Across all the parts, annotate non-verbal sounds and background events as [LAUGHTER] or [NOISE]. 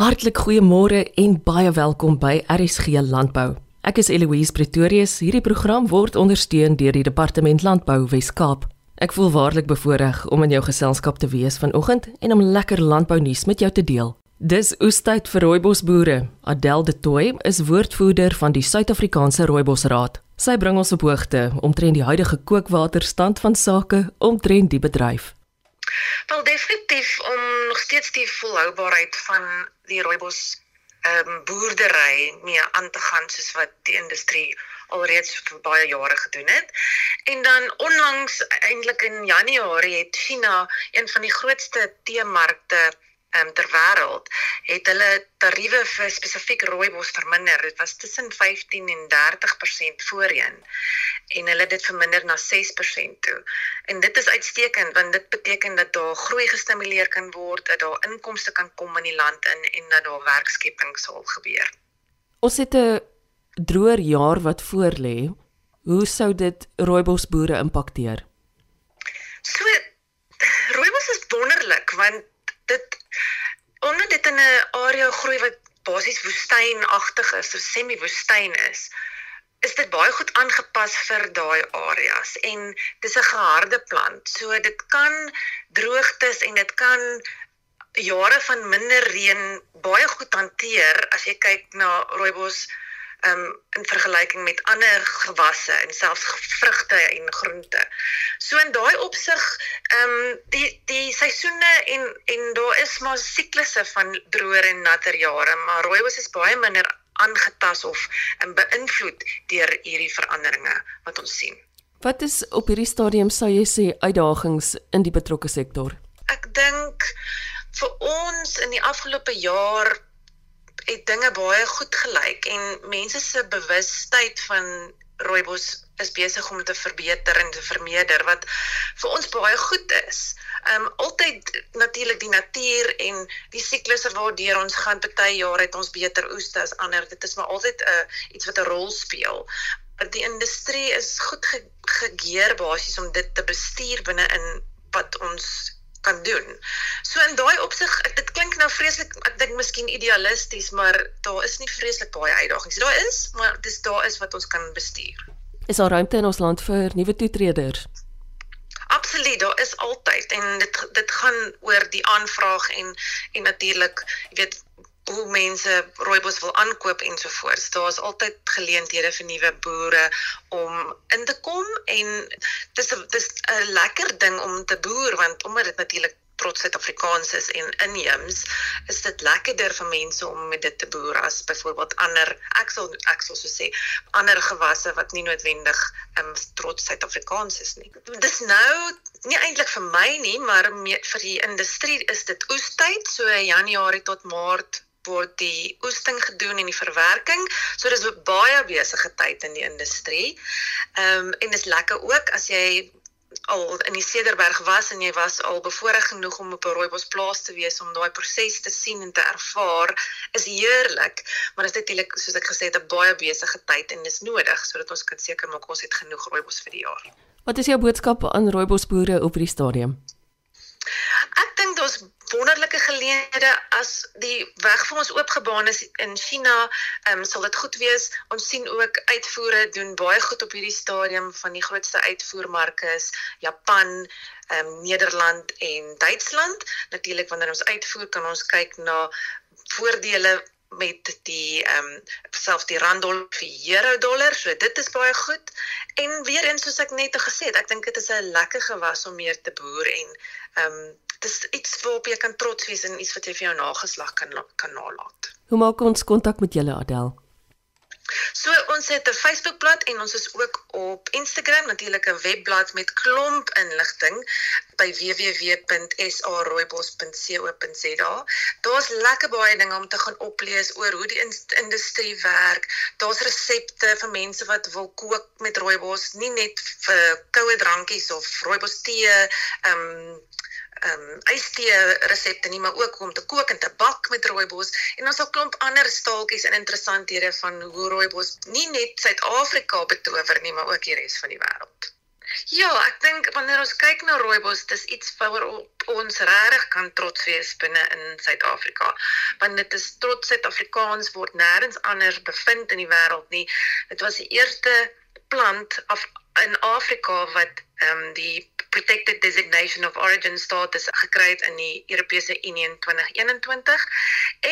Hartlik goeiemôre en baie welkom by RSG Landbou. Ek is Eloise Pretorius. Hierdie program word ondersteun deur die Departement Landbou Wes-Kaap. Ek voel waarlik bevoorreg om in jou geselskap te wees vanoggend en om lekker landbounuus met jou te deel. Dis oestyd vir rooibosboere. Adel de Tooi is woordvoerder van die Suid-Afrikaanse Rooibosraad. Sy bring ons op hoogte omtrent die huidige kookwaterstand van sake omtrent die bedryf. Wel definitief om nog steeds die volhoubaarheid van die rooibos ehm um, boerdery mee aan te gaan soos wat die industrie alreeds vir baie jare gedoen het. En dan onlangs eintlik in Januarie het China een van die grootste teemarkte um, ter wêreld het hulle tariewe vir spesifiek rooibos verminder. Dit was tussen 15 en 30% voorheen en hulle het dit verminder na 6% toe. En dit is uitstekend want dit beteken dat daar groei gestimuleer kan word, dat daar inkomste kan kom in die land in en dat daar werkskepping sal gebeur. Ons het 'n droër jaar wat voorlê. Hoe sou dit rooibosboere impakteer? So rooibos is wonderlik want dit omdat dit in 'n area groei wat basies woestynagtig is, so semi-woestyn is, is dit baie goed aangepas vir daai areas en dis 'n geharde plant. So dit kan droogtes en dit kan jare van minder reën baie goed hanteer as jy kyk na rooibos um in vergelyking met ander gewasse en selfs vrugte en groente. So in daai opsig um die die seisoene en en daar is maar siklusse van droër en natter jare, maar rooibos is baie minder aangetas of um, beïnvloed deur hierdie veranderinge wat ons sien. Wat is op hierdie stadium sou jy sê uitdagings in die betrokke sektor? Ek dink vir ons in die afgelope jaar het dinge baie goed gelyk en mense se bewustheid van rooibos is besig om te verbeter en te vermeerder wat vir ons baie goed is. Ehm um, altyd natuurlik die natuur en die siklusse waardeur ons gaan party jare het ons beter oes as ander. Dit is maar altyd 'n uh, iets wat 'n rol speel. Die industrie is goed ge gegeer basies om dit te bestuur binne in wat ons kan doen. So in daai opsig, dit klink nou vreeslik, ek dink miskien idealisties, maar daar is nie vreeslik baie uitdagings. Daar is, maar dis daar is wat ons kan bestuur. Is daar ruimte in ons land vir nuwe toetreders? Absoluut, daar is altyd en dit dit gaan oor die aanvraag en en natuurlik, jy weet, hoe mense rooibos wil aankoop ensovoorts. Daar's altyd geleenthede vir nuwe boere om in te kom en dis dis 'n lekker ding om te boer want omdat dit natuurlik trots Suid-Afrikaans is en inheems, is dit lekkerder vir mense om met dit te boer as byvoorbeeld ander ek sal ek sal so sê ander gewasse wat nie noodwendig um, trots Suid-Afrikaans is nie. Dis nou nie eintlik vir my nie, maar mee, vir die industrie is dit oestyd, so Januarie tot Maart word die oesting gedoen en die verwerking. So dis baie besige tyd in die industrie. Ehm um, en dis lekker ook as jy al in die Cederberg was en jy was al bevoorreg genoeg om op 'n rooibosplaas te wees om daai proses te sien en te ervaar, is heerlik. Maar dit is natuurlik soos ek gesê het 'n baie besige tyd en dis nodig sodat ons kan seker maak ons het genoeg rooibos vir die jaar. Wat is jou boodskap aan rooibosboere op hierdie stadium? Ek dink daar's wonderlike geleenthede as die weg vir ons oopgebaan is in China, ehm um, sal dit goed wees. Ons sien ook uitvoere doen baie goed op hierdie stadium van die grootste uitvoermarke is Japan, ehm um, Nederland en Duitsland. Natuurlik wanneer ons uitvoer kan ons kyk na voordele met die ehm um, selfs die rand dollar vir euro dollar. So dit is baie goed. En weer eens soos ek net gesê het, ek dink dit is 'n lekker gewas om meer te boer en ehm um, dis iets waarop jy kan trots wees en iets wat jy vir jou nageslag kan kan nalat. Hoe maak ons kontak met julle Adel? So ons het 'n Facebookblad en ons is ook op Instagram natuurlik 'n webblad met klomp inligting by www.sarooibos.co.za. Daar's lekker baie dinge om te gaan oplees oor hoe die industrie werk. Daar's resepte vir mense wat wil kook met rooibos, nie net vir koue drankies of rooibos tee, ehm um, ehm um, ystee resepte nie, maar ook om te kook en te bak met rooibos en ons het 'n klomp ander staaltjies en interessanthede van hoe rooibos nie net Suid-Afrika betower nie, maar ook die res van die wêreld. Ja, ek dink wanneer ons kyk na rooibos, dis iets waarop ons regtig kan trots wees binne in Suid-Afrika. Want dit is trots Suid-Afrikaans word nêrens anders bevind in die wêreld nie. Dit was die eerste plant af in Afrika wat ehm um, die protected designation of origin status gekry het in die Europese Unie in 2021.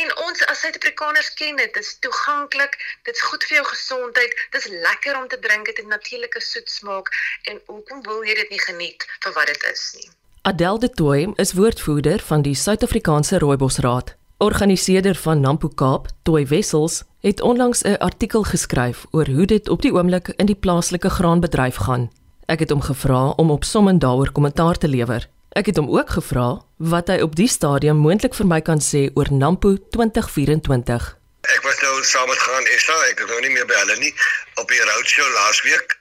En ons as Suid-Afrikaners ken dit, is toeganklik, dit is goed vir jou gesondheid, dit is lekker om te drink, dit het 'n natuurlike soet smaak en hoekom wil jy dit nie geniet vir wat dit is nie? Adel de Tooi is woordvoerder van die Suid-Afrikaanse Rooibosraad. Organiseerder van Nampo Kaap, Toy Wessels, het onlangs 'n artikel geskryf oor hoe dit op die oomblik in die plaaslike graanbedryf gaan. Ek het hom gevra om op sommend daaroor kommentaar te lewer. Ek het hom ook gevra wat hy op die stadium moontlik vir my kan sê oor Nampo 2024. Ek was nou saam met gaan Essa, ek is nou nie meer by hulle nie op die roadshow laasweek.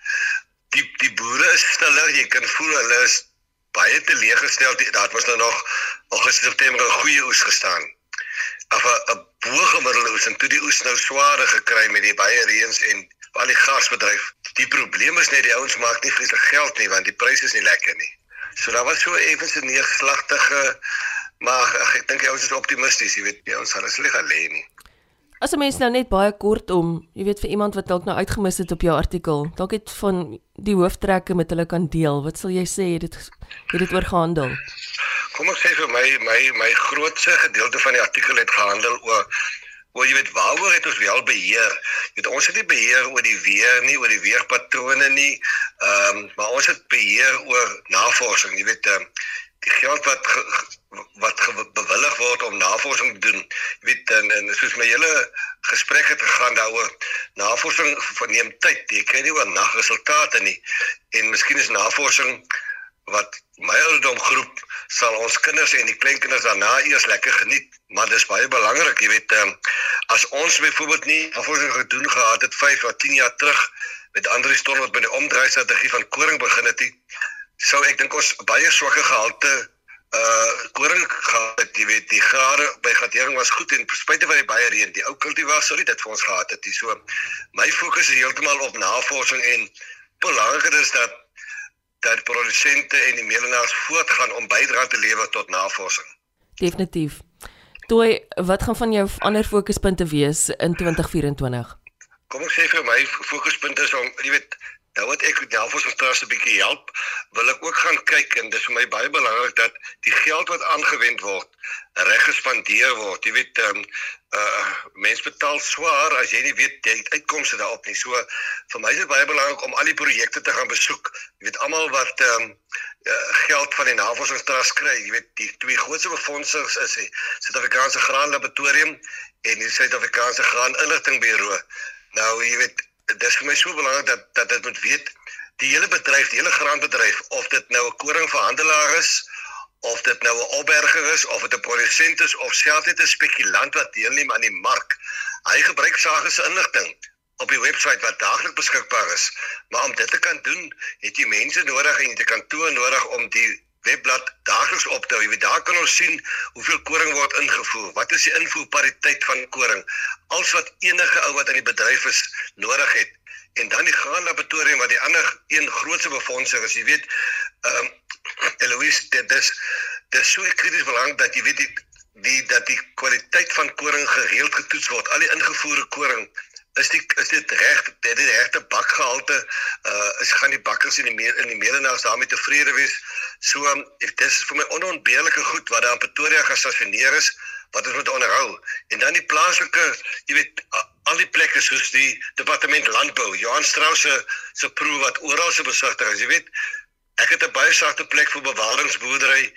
Die die boere is stiller, jy kan voel hulle is baie teleeggestel. Daar was nou nog Augustus September 'n goeie oes gestaan. Af 'n bo gemiddelde oes en toe die oes nou swaarder gekry met die baie reëns en al die gasbedryf. Die probleem is net die ouens maak nie vreeslik geld nie want die pryse is nie lekker nie. So daar was so effens 'n neerslagtige maar ach, ek dink die ouens is optimisties, jy weet, ons sal asseblief alleen nie. As 'n mens nou net baie kort om, jy weet vir iemand wat dalk nou uitgemis het op jou artikel, dalk het van die hooftrekke met hulle kan deel. Wat sal jy sê het dit het dit oor gehandel? Kom ek sê vir my my my grootste gedeelte van die artikel het gehandel oor Wel jy weet waaroor het ons wel beheer? Jy weet ons het nie beheer oor die weer nie, oor die weerpatrone nie. Ehm um, maar ons het beheer oor navorsing. Jy weet ehm um, die geld wat ge, wat ge, bewillig word om navorsing te doen. Jy weet en, en soos my hele gesprek het gegaan daaroor navorsing verneem tyd. Jy kry nie oor nagresultate nie. En miskien is navorsing wat my ouderdom groep sal ons kinders en die kleinkinders daarna eers lekker geniet maar dis baie belangrik jy weet um, as ons byvoorbeeld nie navorsing gedoen gehad het 5 of 10 jaar terug met ander storm wat by die omdraai strategie van koring begin het sou ek dink ons baie swakke gehalte uh koring gehad het jy weet die grade by gatering was goed en spite van die baie reën die ou kultivar sou dit vir ons gehad het so my fokus is heeltemal op navorsing en belangriker is dat dat produsente en die meelenaars voortgaan om bydra te lewer tot navorsing. Definitief. Toe, wat gaan van jou ander fokuspunte wees in 2024? Kom ek sê vir my fokuspunte is om, jy weet, nou wat ek met navorsingsstraat 'n bietjie help, wil ek ook gaan kyk en dis vir my baie belangrik dat die geld wat aangewend word reg gespandeer word. Jy weet, ehm um, uh mense betaal swaar as jy nie weet die uitkomste daarop nie. So vir my is dit baie belangrik om al die projekte te gaan besoek. Jy weet almal wat ehm um, uh, geld van die navorsingstras kry. Jy weet die twee grootste befondsers is die Suid-Afrikaanse Graan Laboratorium en die Suid-Afrikaanse Graan Inligtingbureau. Nou jy weet dit is vir my so belangrik dat dat dit moet weet die hele bedryf, die hele graanbedryf of dit nou 'n koringverhandelaar is of dit nou 'n opberger is of dit 'n produsent is of selfs net 'n spekulant wat deelneem aan die mark. Hy gebruik sage se inligting op die webwerf wat daagliks beskikbaar is. Maar om dit te kan doen, het jy mense nodig en jy het 'n kantoor nodig om die webblad daagliks op te hou. Jy weet daar kan ons sien hoeveel koring word ingevoer. Wat is die invoerpariteit van koring? Als wat enige ou wat in die bedryf is nodig het. En dan die graan laboratorium wat die ander een grootse befondsing is. Jy weet, ehm um, [CLEARS THROAT] Eloise, dit is dit is so krities belangrik dat jy weet die die dat die kwaliteit van koring gereeld getoets word. Al die ingevoerde koring is die is dit reg dit die regte bakgehalte uh is gaan die bakkers in die meer in die medenaars daarmee tevrede wees. So um, dit is vir my onontbeerlike goed wat daar in Pretoria gestasioneer is wat ons moet onderhou. En dan die plaaslike jy weet al die plekke soos die departement landbou Johan Strauss se se proe wat oral se besigtig is jy weet ek het 'n baie sagte plek vir bewaringsboerdery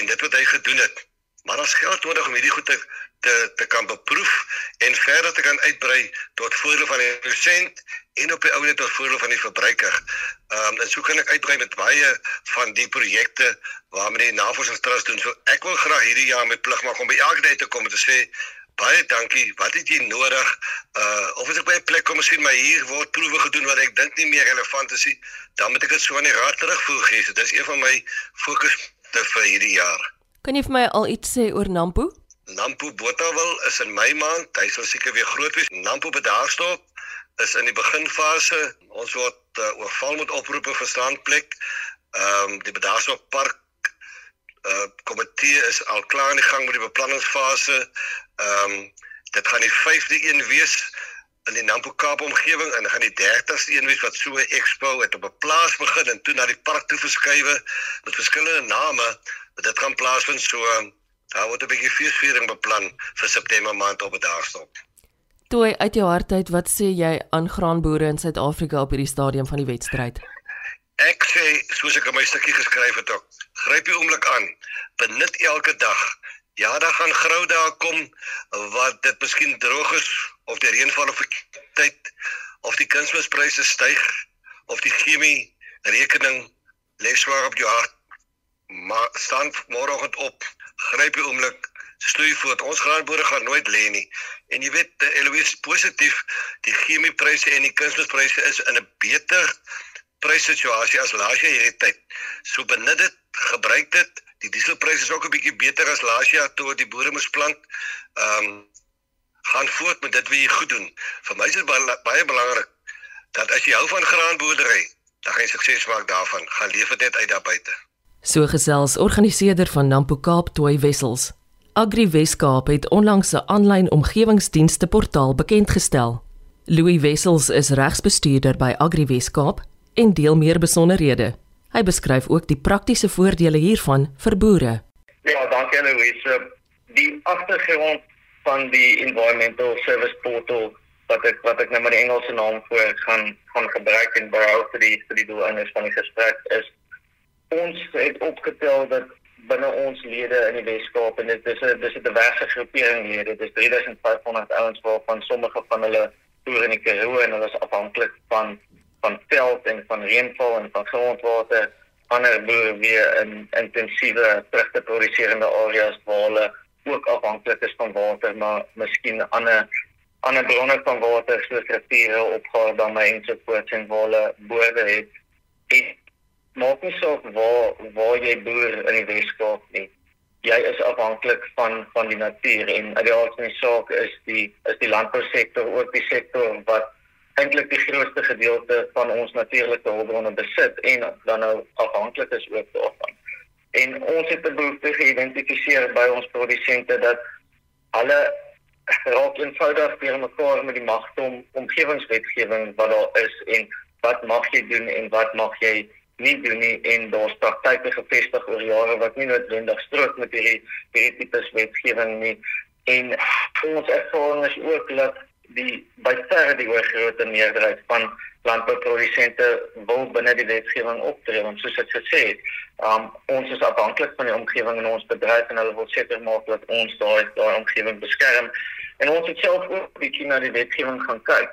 en dit wat hy gedoen het maar ons geld nodig om hierdie goed te te te kan beproef en verder te kan uitbrei tot voordeel van die produsent en op die ou net tot voordeel van die verbruiker. Ehm um, en so kan ek uitbrei met baie van die projekte waarmee die navorsingstrust doen. So ek wil graag hierdie jaar met plig maak om by elke dag te kom en te sê baie dankie. Wat het jy nodig? Uh of as ek by 'n plek kom miskien maar hier word proewe gedoen wat ek dink nie meer relevant is nie, dan moet ek dit so aan die raad terugvoer gee. So dis een van my fokuspunte vir hierdie jaar. Kan jy vir my al iets sê oor Nampo? Nampo Botawil is in Mei maand. Hy sal seker weer groot wees. Nampo Bedaarstop is in die beginfase. Ons word uh, oorval met oproepe vir standplek. Ehm um, die Bedasop Park uh komitee is al klaar in die gang met die beplanningsfase. Ehm um, dit gaan die 5de een wees in die Nampo Kaap omgewing en gaan die 30ste een wees wat so 'n expo het op 'n plaas begin en toe na die park toe verskuif met verskillende name. Dit gaan plaasvind so daar word 'n bietjie feesviering beplan vir September maand op 'n daagstop. Toe uit jou hart uit, wat sê jy aan graanboere in Suid-Afrika op hierdie stadium van die wedstryd? Ek sê soos ek in my stukkie geskryf het ook, gryp die oomblik aan. Benut elke dag. Ja, daar gaan grou dae kom wat dit miskien droog is of die reënval op tyd of die kunsmispryse styg of die chemie rekening lê swaar op jou hart. Maar staan môreoggend op, gryp die oomblik, stoei voort. Ons graanboere gaan nooit lê nie. En jy weet, Eloise positief, die chemiepryse en die kunsmispryse is in 'n beter pryssituasie as laas jaar hierdie tyd. So benut dit, gebruik dit. Die dieselpryse is ook 'n bietjie beter as laas jaar toe die boere moes plant. Ehm um, gaan voort met dit wat jy goed doen. Vir my is dit baie, baie belangrik dat as jy hou van graanboerdery, dan gaan jy sukses maak daarvan. Gaan leef dit uit daar buite. So gesels organiseerder van Nampo Kaap Toy Wessels. Agri Weskaap het onlangs 'n aanlyn omgewingsdienste portaal bekend gestel. Louis Wessels is regsbestuurder by Agri Weskaap en deel meer besonderhede. Hy beskryf ook die praktiese voordele hiervan vir boere. Ja, dankie Louis. Die agtergrond van die environmental service portal wat ek wat ek nou maar die Engelse naam voor gaan gaan gebruik en behou vir die vir die doeleindes van die gesprek is ons het opgetel dat binne ons lede in die Weskaap en dit is 'n dis 'n diverse groepering lede dis 3500 ouens waarvan sommige van hulle toer in die Karoo en hulle is afhanklik van van veld en van reënval en van grondwater ander boere weer in intensiewe terugproduserende areas waar hulle ook afhanklik is van water, maar miskien ander ander bronne van water soos riviere, opgaardamme en so voort en waar hulle boorde het. En maak nie saak waar waar jy boer in die Weskaap nie. Jy is afhanklik van van die natuur en uit die aard van die saak is die is die landbousektor ook die sektor wat eintlik die grootste gedeelte van ons natuurlike hulpbronne besit en dan nou afhanklik is ook daarvan en ons het 'n behoefte geïdentifiseer by ons produsente dat hulle raak eenvoudig deur mekaar met die magte om omgewingswetgewing wat daar is en wat mag jy doen en wat mag jy nie doen nie en daar's praktyke gevestig oor jare wat nie noodwendig strook met hierdie hierdie tipe wetgewing nie. En ons ervaring is ook dat die by verre die oorgrootste meerderheid van landbouprodusente wil binne die wetgewing optree want soos ek gesê het, um, ons is afhanklik van die omgewing in ons bedryf en hulle wil seker maak dat ons daai daai omgewing beskerm. En ons het self ook bietjie na die wetgewing gaan kyk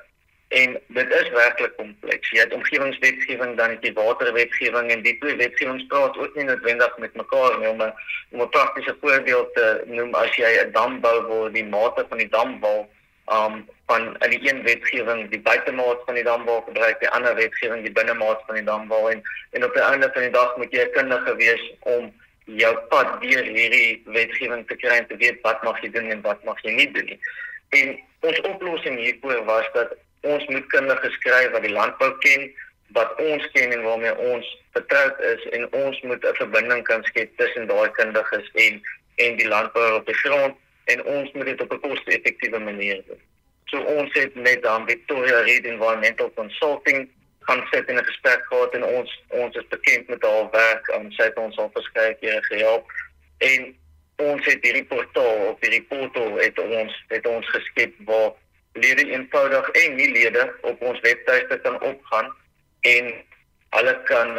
en dit is werklik kompleks. Jy het omgewingswetgewing dan het jy waterwetgewing en die twee wetgewings praat ook nie noodwendig met mekaar nie 'n om 'n praktiese voorbeeld te noem as jy 'n dam bou waar die mate van die damwal um van in die een wetgewing die buitemaat van die damwal gebruik, die ander wetgewing die binnemaat van die damwal en en op die einde van die dag moet jy 'n kundige wees om jou pad deur hierdie wetgewing te kry en te weet wat mag jy doen en wat mag jy nie doen nie. En ons oplossing hiervoor was dat ons moet kundige skryf wat die landbou ken, wat ons ken en waarmee ons vertroud is en ons moet 'n verbinding kan skep tussen daai kundiges en en die landbouer op die grond en ons moet dit op 'n koste-effektiewe manier doen. So ons het met dan Victoria Reed Environmental Consulting gaan sit in 'n gesprek gehad en ons ons is bekend met haar werk en sy het ons al verskeie kere gehelp en ons het hierdie portaal op hierdie portaal het ons het ons geskep waar lede eenvoudig en nie lede op ons webtuiste kan opgaan en hulle kan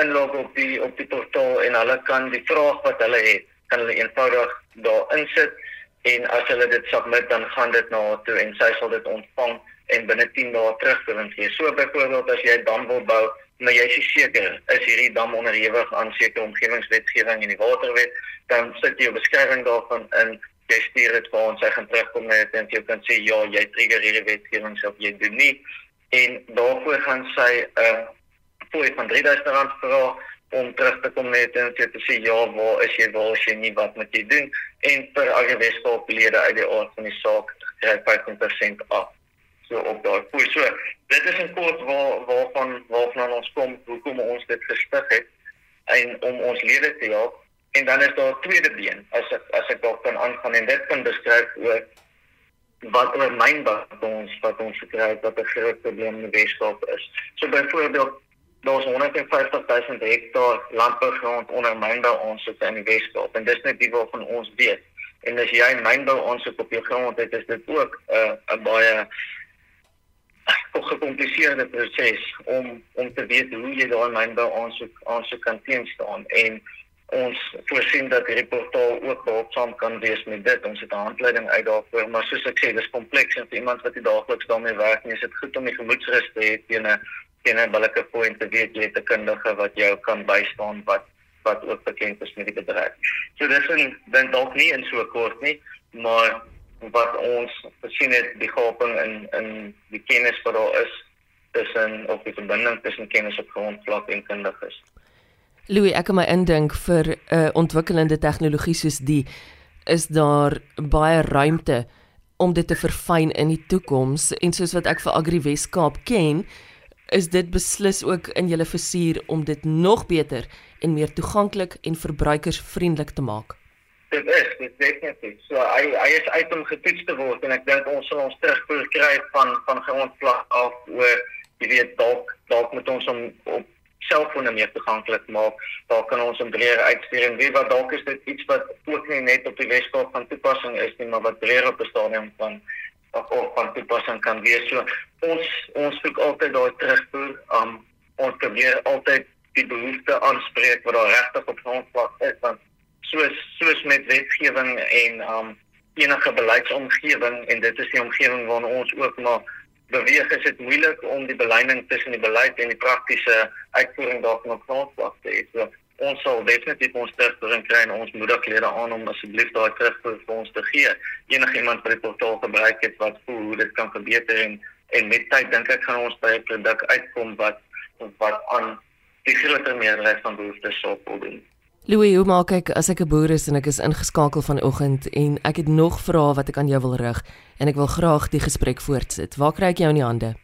inlog op die op die portaal en hulle kan die vraag wat hulle het kan hulle eenvoudig daar insit en as hulle dit submit dan gaan dit na haar toe en sy sal dit ontvang en binne 10 dae terugvoering gee. So byvoorbeeld as jy 'n dam wil bou, maar jy is seker is hierdie dam onderhewig aan sekere omgewingswetgewing en die waterwet, dan sit jy 'n beskrywing daarvan in jy stuur dit vir ons, sy gaan terugkom net en jy kan sê ja, jy trigger hierdie wetgewing of jy doen nie. En daarvoor gaan sy 'n uh, fooi van R3000 vra om terug te kom net en te sê ja, waar is jy, waar is jy nie, wat moet jy doen? En vir al die Weskaap lede uit die aard van die saak kry 15% af. so op daai fooi. So dit is 'n kort waar waarvan waarvan ons kom hoekom ons dit gestig het en om ons lede te help. En dan is daar 'n tweede been as ek as ek dalk kan aangaan en dit kan beskryf oor wat oor mynbou ons wat ons het wat 'n groot probleem in die Weskaap is. So byvoorbeeld daar's 150 000 hektaar landbougrond onder mynbou ons in die Weskaap en dis net die waarvan ons weet. En as jy mynbou aansoek op jou grond het, is dit ook 'n uh, 'n baie gekompliseerde proses om om te weet hoe jy daai mynbou aansoek aansoek kan teenstaan en ons voorsien dat die portaal ook behulpsaam kan wees met dit. Ons het 'n handleiding uit daarvoor, maar soos ek sê, dis kompleks en vir iemand wat die daagliks daarmee werk, is dit goed om die gemoedsrus te hê teen 'n teen 'n billike point te weet jy het 'n kundige wat jou kan bystaan wat wat ook bekend is met die bedryf. So dis 'n dan dalk nie in so kort nie, maar wat ons gesien het die gaping in in die kennis wat daar is tussen op die verbinding tussen kennis op grondvlak en kundiges. Louis, ek kan my indink vir 'n uh, ontwikkelende tegnologie soos die is daar baie ruimte om dit te verfyn in die toekoms en soos wat ek vir Agri Weskaap ken, is dit beslis ook in julle versuur om dit nog beter en meer toeganklik en verbruikersvriendelik te maak. Dit is, dit definitief. So hy hy is uit om getoets te word en ek dink ons sal ons terugvoer kry van van grondvlak af oor jy weet dalk dalk moet ons om op selfone meer toeganklik maak. Daar kan ons om breër uitstuur en wie wat dalk is dit iets wat ook nie net op die Weskaap van toepassing is nie, maar wat breër op 'n stadium van of van toepassing kan wees. So ons ons soek altyd daai terugvoer. Um ons probeer altyd die behoefte aanspreek wat daar regtig op grondvlak is want soos soos met wetgewing en um enige beleidsomgewing en dit is die omgewing waarna ons ook maar beweeg is dit moeilik om die beleining tussen die beleid en die praktiese uitvoering daarvan op grondvlak te hê. So ons sal definitief ons terugvoering kry en ons moedig lede aan om asseblief daai terugvoer vir ons te gee. Enige iemand wat die portaal gebruik het wat voel hoe dit kan verbeter en en met tyd dink ek gaan ons by 'n produk uitkom wat wat aan die groter meerderheid van behoeftes sal voldoen. Louis, hoe maak ek as ek 'n boer is en ek is ingeskakel vanoggend en ek het nog vrae wat ek aan jou wil rig en ek wil graag die gesprek voortsit. Waar kry ek jou in die hande?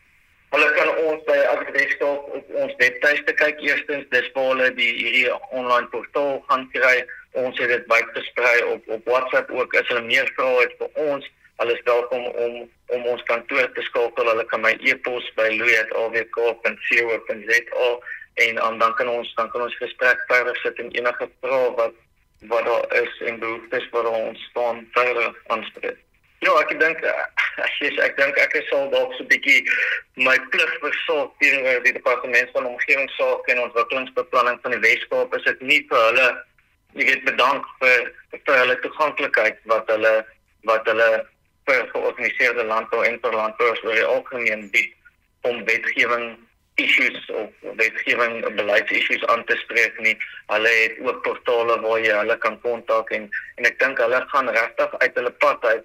Hulle kan ons by Agridesktop op ons webtuiste kyk. Eerstens, dis waar hulle die hierdie online portaal gaan kry. Ons het dit baie versprei op op WhatsApp ook. As hulle meer vrae het vir ons, hulle is welkom om om ons kantoor te skakel. Hulle kan my e-pos by louis@awk.co.za en um, dan kan ons dan kan ons gesprek verder sit en enige vrae wat wat daar is en behoeftes wat ons staan verder aanspreek. Ja, ek dink [LAUGHS] as jy ek dink ek sal dalk so 'n bietjie my plig versorg teenoor die departement van omgewingsake en ontwikkelingsbeplanning van die Weskaap is dit nie vir hulle jy weet bedank vir vir hulle toeganklikheid wat hulle wat hulle vir georganiseerde landbou en vir landbouers oor die algemeen bied om wetgewing issues of wetgewing beleidsissues aan te spreek nie. Hulle het ook portale waar jy hulle kan kontak en en ek dink hulle gaan regtig uit hulle pad uit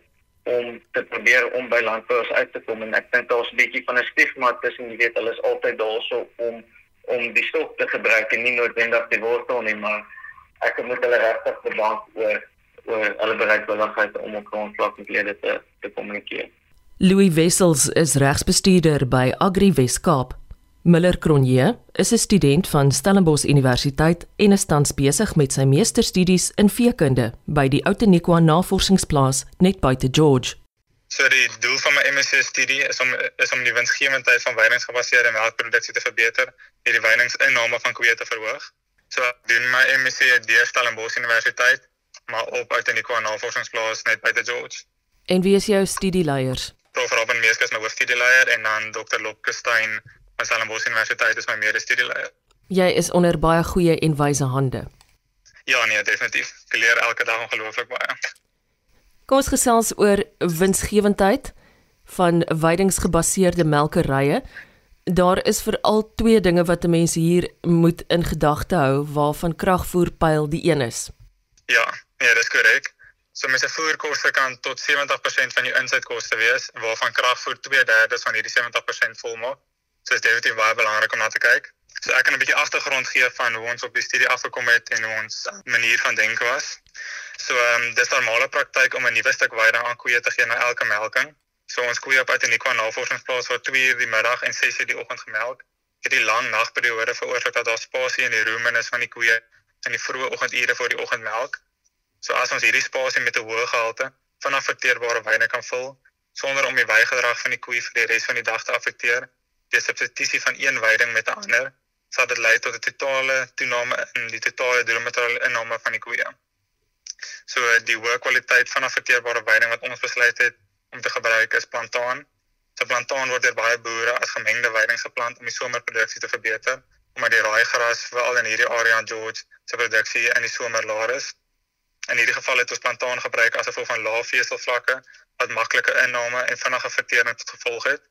om te probeer om by landbouers uit te kom en ek dink daar's 'n bietjie van 'n stigma tussen jy weet hulle is altyd daarso om om die stok te gebruik en nie noodwendig die wortel nie, maar ek moet hulle regtig bedank oor oor hulle bereidwilligheid om grondvlak met lede te te kommunikeer. Louis Wessels is regsbestuurder by Agri Weskaap. Miller Cronje is 'n student van Stellenbosch Universiteit en is tans besig met sy meesterstudies in veekunde by die Outeniqua Navorsingsplaas net buite George. So die doel van my MSc studie is om is om die winsgewendheid van weidinggebaseerde melkproduksie te verbeter en die weidingsinname van koeie te verhoog. So ek doen my MSc by Stellenbosch Universiteit, maar op Outeniqua Navorsingsplaas net buite George. En wie is jou studieleiers? Prof Robin Meeske is my hoofstudieleier en dan Dr. Lopke Van Stellenbosch Universiteit is my mede-studieleier. Jy is onder baie goeie en wyse hande. Ja nee, definitief. Ek leer elke dag ongelooflik baie. Kom ons gesels oor winsgewendheid van weidingsgebaseerde melkerye. Daar is veral twee dinge wat mense hier moet in gedagte hou waarvan kragvoerpyl die een is. Ja, nee, dis korrek. So mense voerkoste kan tot 70% van jou insetkoste wees waarvan kragvoer 2/3 van hierdie 70% volmaak. So dit is definitief baie belangrik om na te kyk. So ek kan 'n bietjie agtergrond gee van hoe ons op die studie afgekom het en hoe ons manier van dink was. So ehm um, dis normale praktyk om 'n nuwe stuk weiding aan koeie te gee na elke melking. So ons koeie op Ateniqua navorsingsplaas waar 2 uur die middag en 6 uur die oggend gemelk. Hierdie lang nagperiode veroorsaak dat daar spasie in die rumen is van die koeie in die vroeë oggendure voor die oggendmelk. So as ons hierdie spasie met 'n hoë gehalte van afekteerbare wyne kan vul sonder om die weigedrag van die koei vir die res van die dag te affekteer, die substitusie van een weiding met 'n ander, sal dit lei tot 'n totale toename in die totale drometriale inname van die koeie. So die hoë kwaliteit van affekteerbare weiding wat ons besluit het om te gebruik is plantaan. So plantaan word deur baie boere as gemengde weiding geplant om die somerproduksie te verbeter, omdat die raaigras veral in hierdie area in George se produksie in die somer laer is. In hierdie geval het ons plantaan gebruik as gevolg van lae veselvlakke wat maklike inname en vinnige vertering tot gevolg het.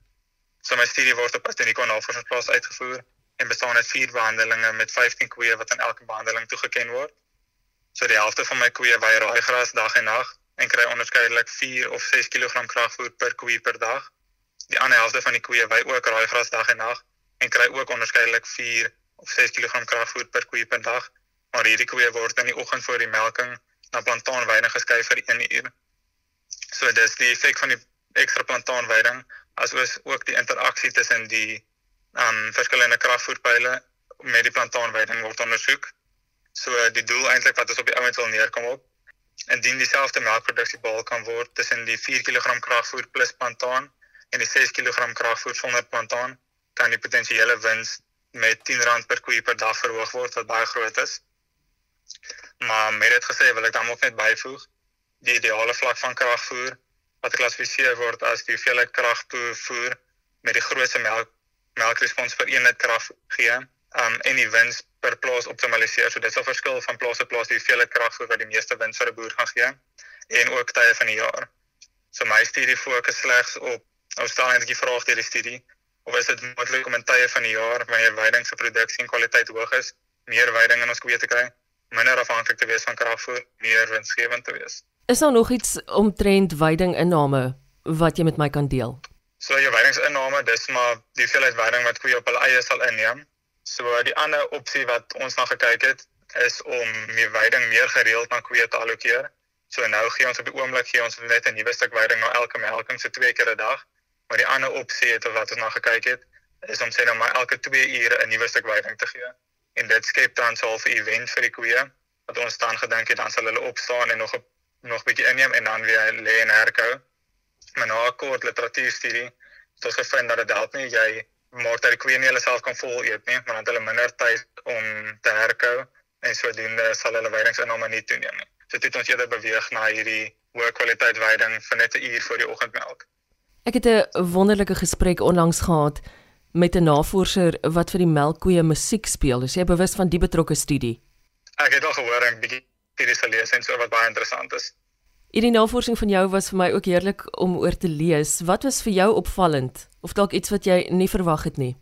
So my studie word op Ateniqua Navorsingsplaas uitgevoer en bestaan uit 4 behandelings met 15 koeie wat aan elke behandeling toegeken word. So die helfte van my koeie wei raaigras dag en nag en kry onderskeidelik 4 of 6 kg kragvoer per koe per dag. Die ander helfte van die koeie wei ook raaigras dag en nag en kry ook onderskeidelik 4 of 6 kg kragvoer per koe per dag. Maar hierdie koeie word in die oggend voor die melking na plantaanweiding geskuif vir 1 uur. So dis die effek van die ekstra plantaanweiding asoos ook die interaksie tussen die um verskillende kragvoerpyle met die plantaanweiding word ondersoek. So die doel eintlik wat ons op die ouens wil neerkom op indien dieselfde melkproduksie behaal kan word tussen die 4 kg kragvoer plus plantaan en die 6 kg kragvoer sonder plantaan, kan die potensiële wins met R10 per koe per dag verhoog word wat baie groot is. Maar met dit gesê wil ek dan ook net byvoeg die ideale vlak van kragvoer wat geklassifiseer word as die hoeveelheid kragvoer met die grootste melk melkrespons per eenheid krag gee um, en die wins per plaas optimaliseer. So dit sal verskil van plaas tot plaas die hoeveelheid kragvoer wat die meeste wins vir 'n boer gaan gee en ook tye van die jaar. So my studie fokus slegs op nou staan eintlik die vraag deur die studie of is dit moontlik om in tye van die jaar wanneer veiding se produksie en kwaliteit hoog is, meer veiding in ons koeie te kry? Minder afhanklik te wees van kragvoer, meer winsgewend te wees. Is daar nog iets omtrent veiding inname wat jy met my kan deel? So jou veidingsinname, dis maar die hoeveelheid veiding wat koeie op hulle eie sal inneem. So die ander opsie wat ons na gekyk het, is om meer veiding meer gereeld na koeie te allokeer. So nou gee ons op die oomblik gee ons net 'n nuwe stuk veiding na elke melking so twee keer 'n dag. Maar die ander opsie het wat ons na gekyk het, is om sê nou maar elke 2 ure 'n nuwe stuk veiding te gee en dit skep dan so 'n event vir die koeie wat ons dan gedink het dan sal hulle opstaan en nog 'n nog bietjie inneem en dan weer lê en herkou. Maar na 'n kort literatuurstudie het ons gevind dat dit help nie jy maar dat die koeie nie hulle self kan vol eet nie, maar dan hulle minder tyd om te herkou en sodoende sal hulle weidingsinname nie toeneem nie. So dit het ons eerder beweeg na hierdie hoë kwaliteit weiding vir net 'n uur voor die oggendmelk. Ek het 'n wonderlike gesprek onlangs gehad met 'n navorser wat vir die melkkoeie musiek speel. Is jy bewus van die betrokke studie? Ek het al gehoor 'n bietjie hierdie gelees en so wat baie interessant is. Hierdie navorsing van jou was vir my ook heerlik om oor te lees. Wat was vir jou opvallend of dalk iets wat jy nie verwag het nie?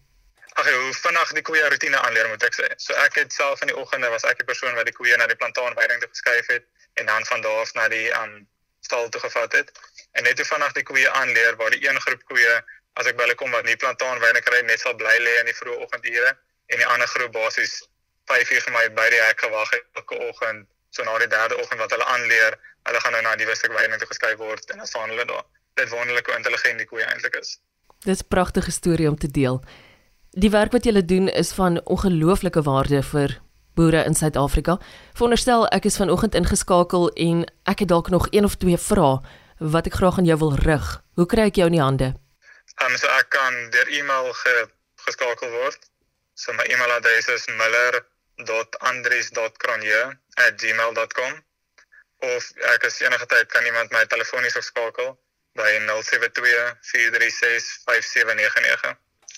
Ag, hoe vinnig die koeie rotine aanleer moet ek sê. So ek het self in die oggende was ek die persoon wat die koeie na die plantaanweiding toe geskuif het en dan van daar af na die um stal toe gevat het. En net hoe vinnig die koeie aanleer waar die een groep koeie as ek by hulle kom wat nie plantaanwyne kry net sal bly lê in die vroeë oggendure en die ander groep basies 5 uur vir my by die hek gewag het elke oggend so na die derde oggend wat hulle aanleer hulle gaan nou na die wisselike wyne toe geskuif word en dan staan hulle daar dit wonderlik hoe intelligent die koeie eintlik is Dis 'n pragtige storie om te deel Die werk wat julle doen is van ongelooflike waarde vir boere in Suid-Afrika. Veronderstel ek is vanoggend ingeskakel en ek het dalk nog een of twee vrae wat ek graag aan jou wil rig. Hoe kry ek jou in die hande? Um, so ek kan deur e-mail ge, geskakel word. So my e-mailadres is miller.andries.cronje@gmail.com of ek is enige tyd kan iemand my telefonies skakel by 0724365799.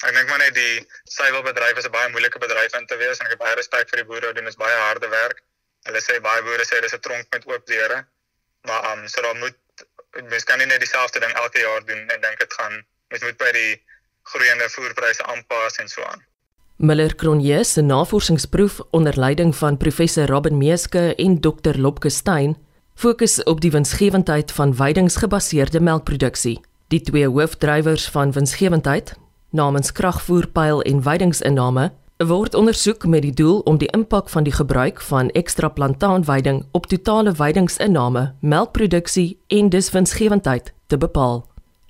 Ek dink maar net die suiwelbedryf is 'n baie moeilike bedryf in te wees en ek het baie respek vir die boere, doen is baie harde werk. Hulle sê baie boere sê dis 'n tronk met oop deure. Maar ehm um, so daar moet mens kan nie net dieselfde ding elke jaar doen en dink dit gaan Mens moet by die groeiende voerpryse aanpas en so aan. Miller Cronje se navorsingsproef onder leiding van professor Robin Meeske en dokter Lopke Stein fokus op die winsgewendheid van weidingsgebaseerde melkproduksie. Die twee hoofdrywers van winsgewendheid, namens kragvoerpyl en weidingsinname, word ondersoek met die doel om die impak van die gebruik van ekstra plantaanweiding op totale weidingsinname, melkproduksie en dus winsgewendheid te bepaal.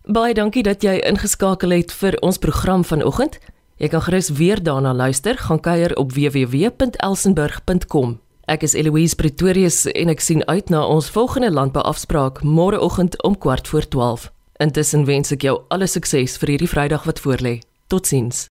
Baie dankie dat jy ingeskakel het vir ons program vanoggend. Jy kan gerus weer daarna luister, gaan kuier op www.elsenburg.com. Ek is Eloise Pretorius en ek sien uit na ons volgende landbouafspraak môreoggend om 12:15. Intussen wens ek jou alle sukses vir hierdie Vrydag wat voorlê. Totsiens.